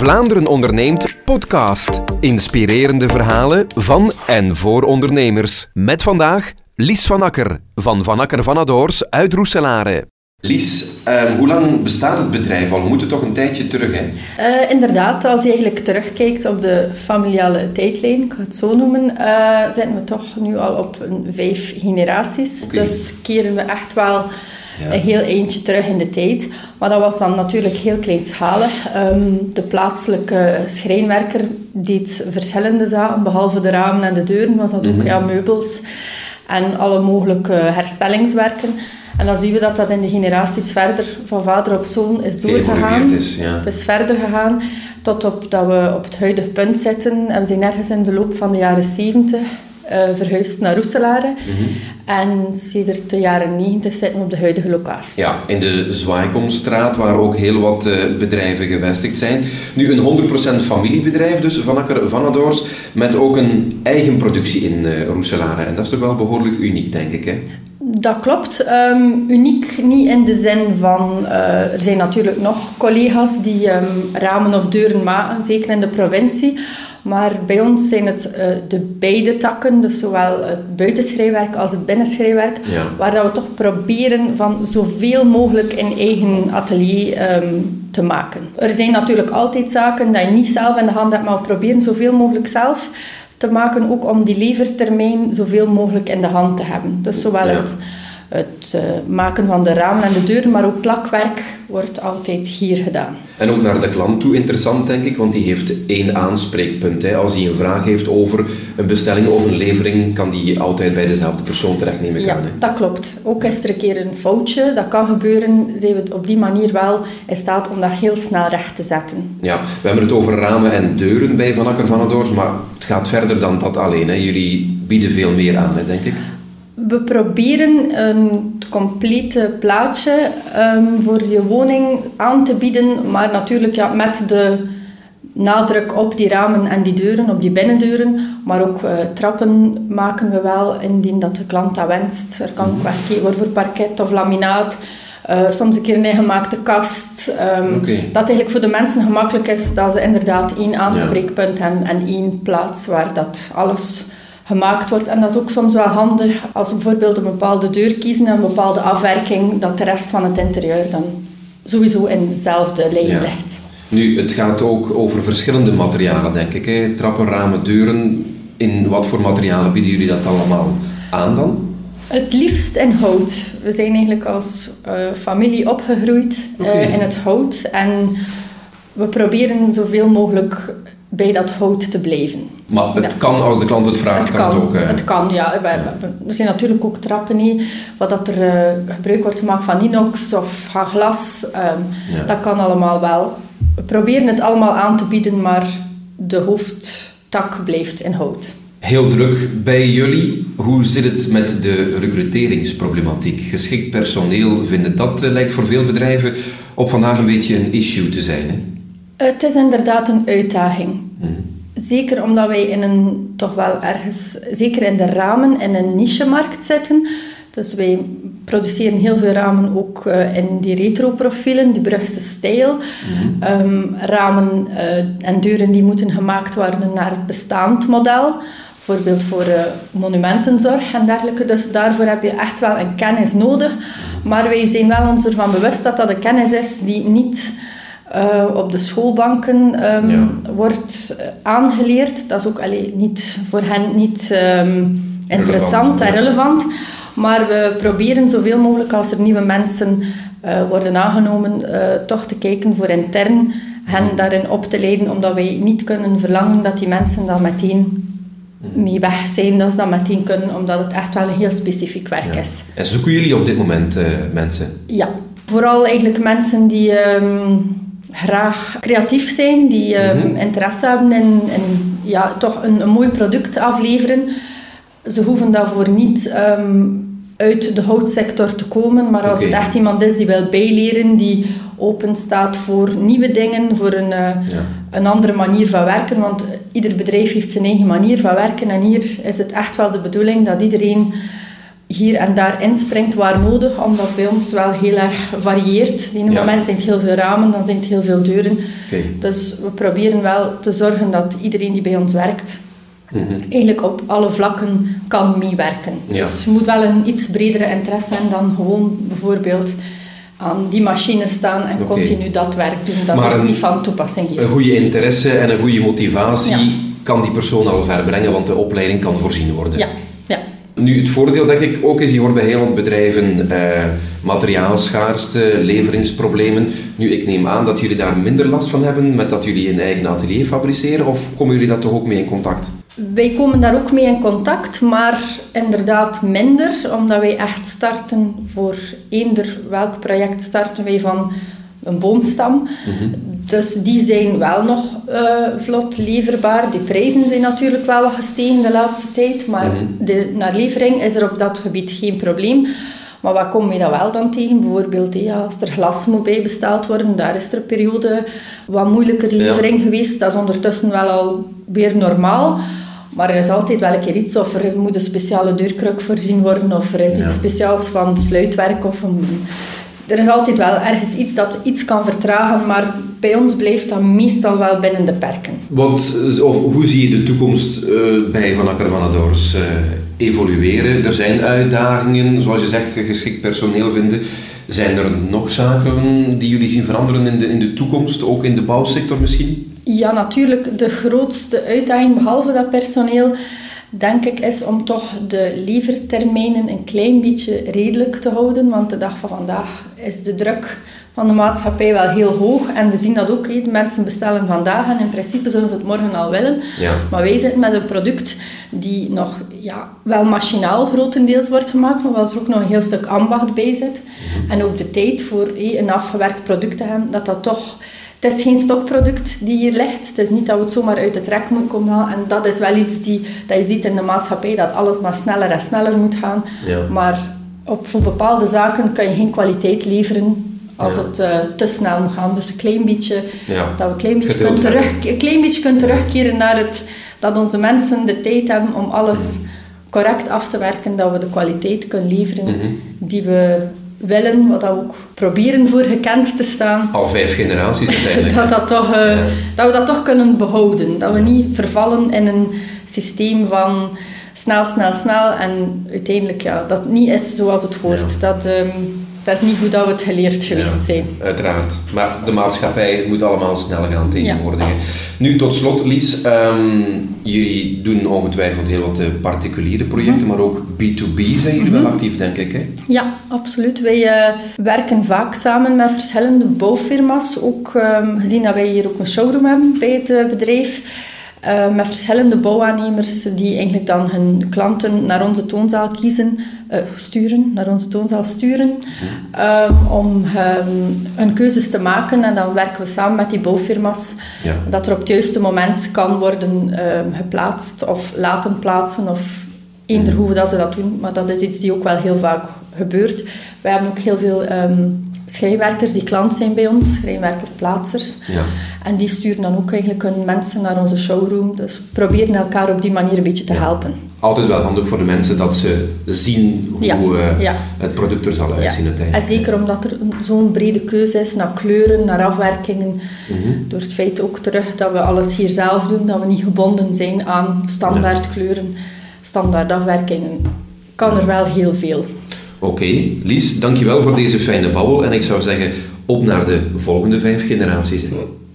Vlaanderen onderneemt podcast. Inspirerende verhalen van en voor ondernemers. Met vandaag Lies van Akker van Van Akker van Adoors uit Roeselare. Lies, ehm, hoe lang bestaat het bedrijf al? We moeten toch een tijdje terug, hè? Uh, inderdaad, als je eigenlijk terugkijkt op de familiale tijdlijn, ik ga het zo noemen, uh, zijn we toch nu al op een vijf generaties. Okay. Dus keren we echt wel ja. een heel eentje terug in de tijd. Maar dat was dan natuurlijk heel kleinschalig. Um, de plaatselijke schrijnwerker deed verschillende zaken, behalve de ramen en de deuren, was dat ook mm -hmm. ja, meubels en alle mogelijke herstellingswerken. En dan zien we dat dat in de generaties verder, van vader op zoon, is doorgegaan. Is, ja. Het is verder gegaan, tot op dat we op het huidige punt zitten. En we zijn ergens in de loop van de jaren 70 uh, verhuisd naar Roeselare. Mm -hmm. En sinds de jaren 90 zitten we op de huidige locatie. Ja, in de Zwaaikomstraat, waar ook heel wat uh, bedrijven gevestigd zijn. Nu een 100% familiebedrijf, dus Van Akker Vanadoors, met ook een eigen productie in uh, Roeselare. En dat is toch wel behoorlijk uniek, denk ik, hè? Dat klopt. Um, uniek niet in de zin van... Uh, er zijn natuurlijk nog collega's die um, ramen of deuren maken, zeker in de provincie. Maar bij ons zijn het uh, de beide takken, dus zowel het buitenschrijwerk als het binnenschrijwerk, ja. waar dat we toch proberen van zoveel mogelijk in eigen atelier um, te maken. Er zijn natuurlijk altijd zaken dat je niet zelf in de hand hebt, maar we proberen zoveel mogelijk zelf te maken, ook om die levertermijn zoveel mogelijk in de hand te hebben. Dus zowel Ja. het, het uh, maken van de ramen en de deuren, maar ook plakwerk wordt altijd hier gedaan. En ook naar de klant toe interessant, denk ik, want die heeft één aanspreekpunt. Hè. Als hij een vraag heeft over een bestelling of een levering, kan die altijd bij dezelfde persoon terecht, neem ik Ja, aan. Dat klopt. Ook is er een keer een foutje, dat kan gebeuren, zijn we op die manier wel in staat om dat heel snel recht te zetten. Ja, we hebben het over ramen en deuren bij Van Akker van Adoors, maar het gaat verder dan dat alleen. Hè. Jullie bieden veel meer aan, hè, denk ik. We proberen een complete plaatje um, voor je woning aan te bieden, maar natuurlijk ja, met de nadruk op die ramen en die deuren, op die binnendeuren, maar ook uh, trappen maken we wel indien dat de klant dat wenst. Er kan ook weggekeken worden voor parket of laminaat. Uh, soms een keer een ingemaakte kast. Um, Oké. Dat eigenlijk voor de mensen gemakkelijk is dat ze inderdaad één aanspreekpunt hebben en één plaats waar dat alles gemaakt wordt. En dat is ook soms wel handig als we bijvoorbeeld een bepaalde deur kiezen en een bepaalde afwerking, dat de rest van het interieur dan sowieso in dezelfde lijn Ja. ligt. Nu, het gaat ook over verschillende materialen, denk ik. Hè. Trappen, ramen, deuren. In wat voor materialen bieden jullie dat allemaal aan dan? Het liefst in hout. We zijn eigenlijk als uh, familie opgegroeid uh, Oké. in het hout. En we proberen zoveel mogelijk bij dat hout te blijven. Maar het Ja. kan, als de klant het vraagt, Het kan, kan, het ook. eh, het kan, ja. We- Er zijn natuurlijk ook trappen, niet, wat dat er eh, gebruik wordt gemaakt van inox of van glas. ehm, Ja. Dat kan allemaal wel. We proberen het allemaal aan te bieden, maar de hoofdtak blijft in hout. Heel druk bij jullie. Hoe zit het met de recruteringsproblematiek? Geschikt personeel vinden dat eh, lijkt voor veel bedrijven op vandaag een beetje een issue te zijn. Hè? Het is inderdaad een uitdaging. Mhm. Zeker omdat wij in een toch wel ergens, zeker in de ramen, in een niche-markt zitten. Dus wij produceren heel veel ramen ook eh, in die retro-profielen, die Brugse stijl. Ehm, ramen eh, en deuren die moeten gemaakt worden naar het bestaand model. Bijvoorbeeld voor eh, monumentenzorg en dergelijke. Dus daarvoor heb je echt wel een kennis nodig. Maar wij zijn wel ons ervan bewust dat dat een kennis is die niet eh, op de schoolbanken Ja. wordt aangeleerd. Dat is ook allee, niet, voor hen niet ehm, interessant Relevant, en ja. relevant. Maar we proberen zoveel mogelijk als er nieuwe mensen eh, worden aangenomen, eh, toch te kijken voor intern hen daarin op te leiden, omdat wij niet kunnen verlangen dat die mensen dan meteen mee weg zijn, dat ze dat meteen kunnen, omdat het echt wel een heel specifiek werk is. En zoeken jullie op dit moment mensen? Ja, vooral eigenlijk mensen die ehm, graag creatief zijn, die ehm, Mhm. interesse hebben in, in ja, toch een, een mooi product afleveren. Ze hoeven daarvoor niet ehm, uit de houtsector te komen, maar als het echt iemand is die wil bijleren, die open staat voor nieuwe dingen, voor een, eh, Ja. een andere manier van werken, want ieder bedrijf heeft zijn eigen manier van werken en hier is het echt wel de bedoeling dat iedereen hier en daar inspringt waar nodig, omdat bij ons wel heel erg varieert. In een moment zijn het heel veel ramen, dan zijn het heel veel deuren. Dus we proberen wel te zorgen dat iedereen die bij ons werkt, mhm. eigenlijk op alle vlakken kan meewerken. Dus je moet wel een iets bredere interesse hebben dan gewoon bijvoorbeeld aan die machine staan en continu dat werk doen. Dat is niet van toepassing hier. Een goede interesse en een goede motivatie kan die persoon al ver brengen, want de opleiding kan voorzien worden. Nu, het voordeel denk ik ook is, je hoort bij heel wat bedrijven eh, materiaalschaarste, leveringsproblemen. Nu, ik neem aan dat jullie daar minder last van hebben met dat jullie een eigen atelier fabriceren, of komen jullie daar toch ook mee in contact? Wij komen daar ook mee in contact, maar inderdaad minder, omdat wij echt starten voor eender welk project starten wij van een boomstam. Mhm. Dus die zijn wel nog uh, vlot leverbaar. Die prijzen zijn natuurlijk wel wat gestegen de laatste tijd, maar mhm. de, naar levering is er op dat gebied geen probleem. Maar wat kom je dan wel dan tegen? Bijvoorbeeld ja, als er glas moet bijbesteld worden, daar is er een periode wat moeilijker levering geweest. Dat is ondertussen wel al weer normaal. Maar er is altijd wel een keer iets, of er moet een speciale deurkruk voorzien worden, of er is iets speciaals van sluitwerk of een er is altijd wel ergens iets dat iets kan vertragen, maar bij ons blijft dat meestal wel binnen de perken. Wat, of, hoe zie je de toekomst uh, bij Van Akker van Adors uh, evolueren? Er zijn uitdagingen, zoals je zegt, geschikt personeel vinden. Zijn er nog zaken die jullie zien veranderen in de, in de toekomst, ook in de bouwsector misschien? Ja, natuurlijk. De grootste uitdaging, behalve dat personeel, denk ik, is om toch de levertermijnen een klein beetje redelijk te houden. Want de dag van vandaag is de druk van de maatschappij wel heel hoog. En we zien dat ook. Mensen bestellen vandaag en in principe zullen ze het morgen al willen. Ja. Maar wij zitten met een product die nog ja, wel machinaal grotendeels wordt gemaakt, maar waar er ook nog een heel stuk ambacht bij zit. Mhm. En ook de tijd voor een afgewerkt product te hebben, dat dat toch het is geen stokproduct die hier ligt. Het is niet dat we het zomaar uit de trek moeten komen halen. En dat is wel iets die, dat je ziet in de maatschappij, dat alles maar sneller en sneller moet gaan. Maar op, voor bepaalde zaken kan je geen kwaliteit leveren als het uh, te snel moet gaan. Dus een klein beetje, dat we een klein beetje, kunnen terug, een klein beetje kunnen terugkeren naar het, dat onze mensen de tijd hebben om alles correct af te werken, dat we de kwaliteit kunnen leveren mhm. die we willen, wat we ook proberen voor gekend te staan. Al vijf generaties uiteindelijk. dat, dat, toch, uh, dat we dat toch kunnen behouden. Dat we niet vervallen in een systeem van snel, snel, snel en uiteindelijk ja, dat niet is zoals het hoort. Dat, um, dat is niet goed dat we het geleerd geweest zijn. Uiteraard. Maar de maatschappij moet allemaal snel gaan tegenwoordig. Nu, tot slot, Lies. Um, jullie doen ongetwijfeld heel wat eh, particuliere projecten, mhm. maar ook B2B zijn jullie wel mhm. actief, denk ik. Hè? Ja, absoluut. Wij uh, werken vaak samen met verschillende bouwfirma's. Ook um, gezien dat wij hier ook een showroom hebben bij het uh, bedrijf. Uh, met verschillende bouwaannemers die eigenlijk dan hun klanten naar onze toonzaal kiezen, uh, sturen, naar onze toonzaal sturen, uh, om um, hun keuzes te maken. En dan werken we samen met die bouwfirma's, ja. dat er op het juiste moment kan worden ehm, geplaatst of laten plaatsen of eender hoe dat ze dat doen. Maar dat is iets die ook wel heel vaak gebeurt. We hebben ook heel veel um, schrijnwerkers die klant zijn bij ons, schrijnwerkerplaatsers. Ja. En die sturen dan ook eigenlijk hun mensen naar onze showroom. Dus we proberen elkaar op die manier een beetje te helpen. Altijd wel handig voor de mensen dat ze zien hoe uh, het product er zal uitzien uiteindelijk. En zeker omdat er zo'n brede keuze is naar kleuren, naar afwerkingen. Mhm. Door het feit ook terug dat we alles hier zelf doen, dat we niet gebonden zijn aan standaard kleuren, standaard afwerkingen. Kan er wel heel veel. Oké, Lies, dankjewel voor deze fijne babbel. En ik zou zeggen, op naar de volgende vijf generaties.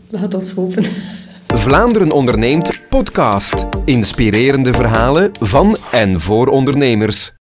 Laat ons hopen. Vlaanderen onderneemt podcast. Inspirerende verhalen van en voor ondernemers.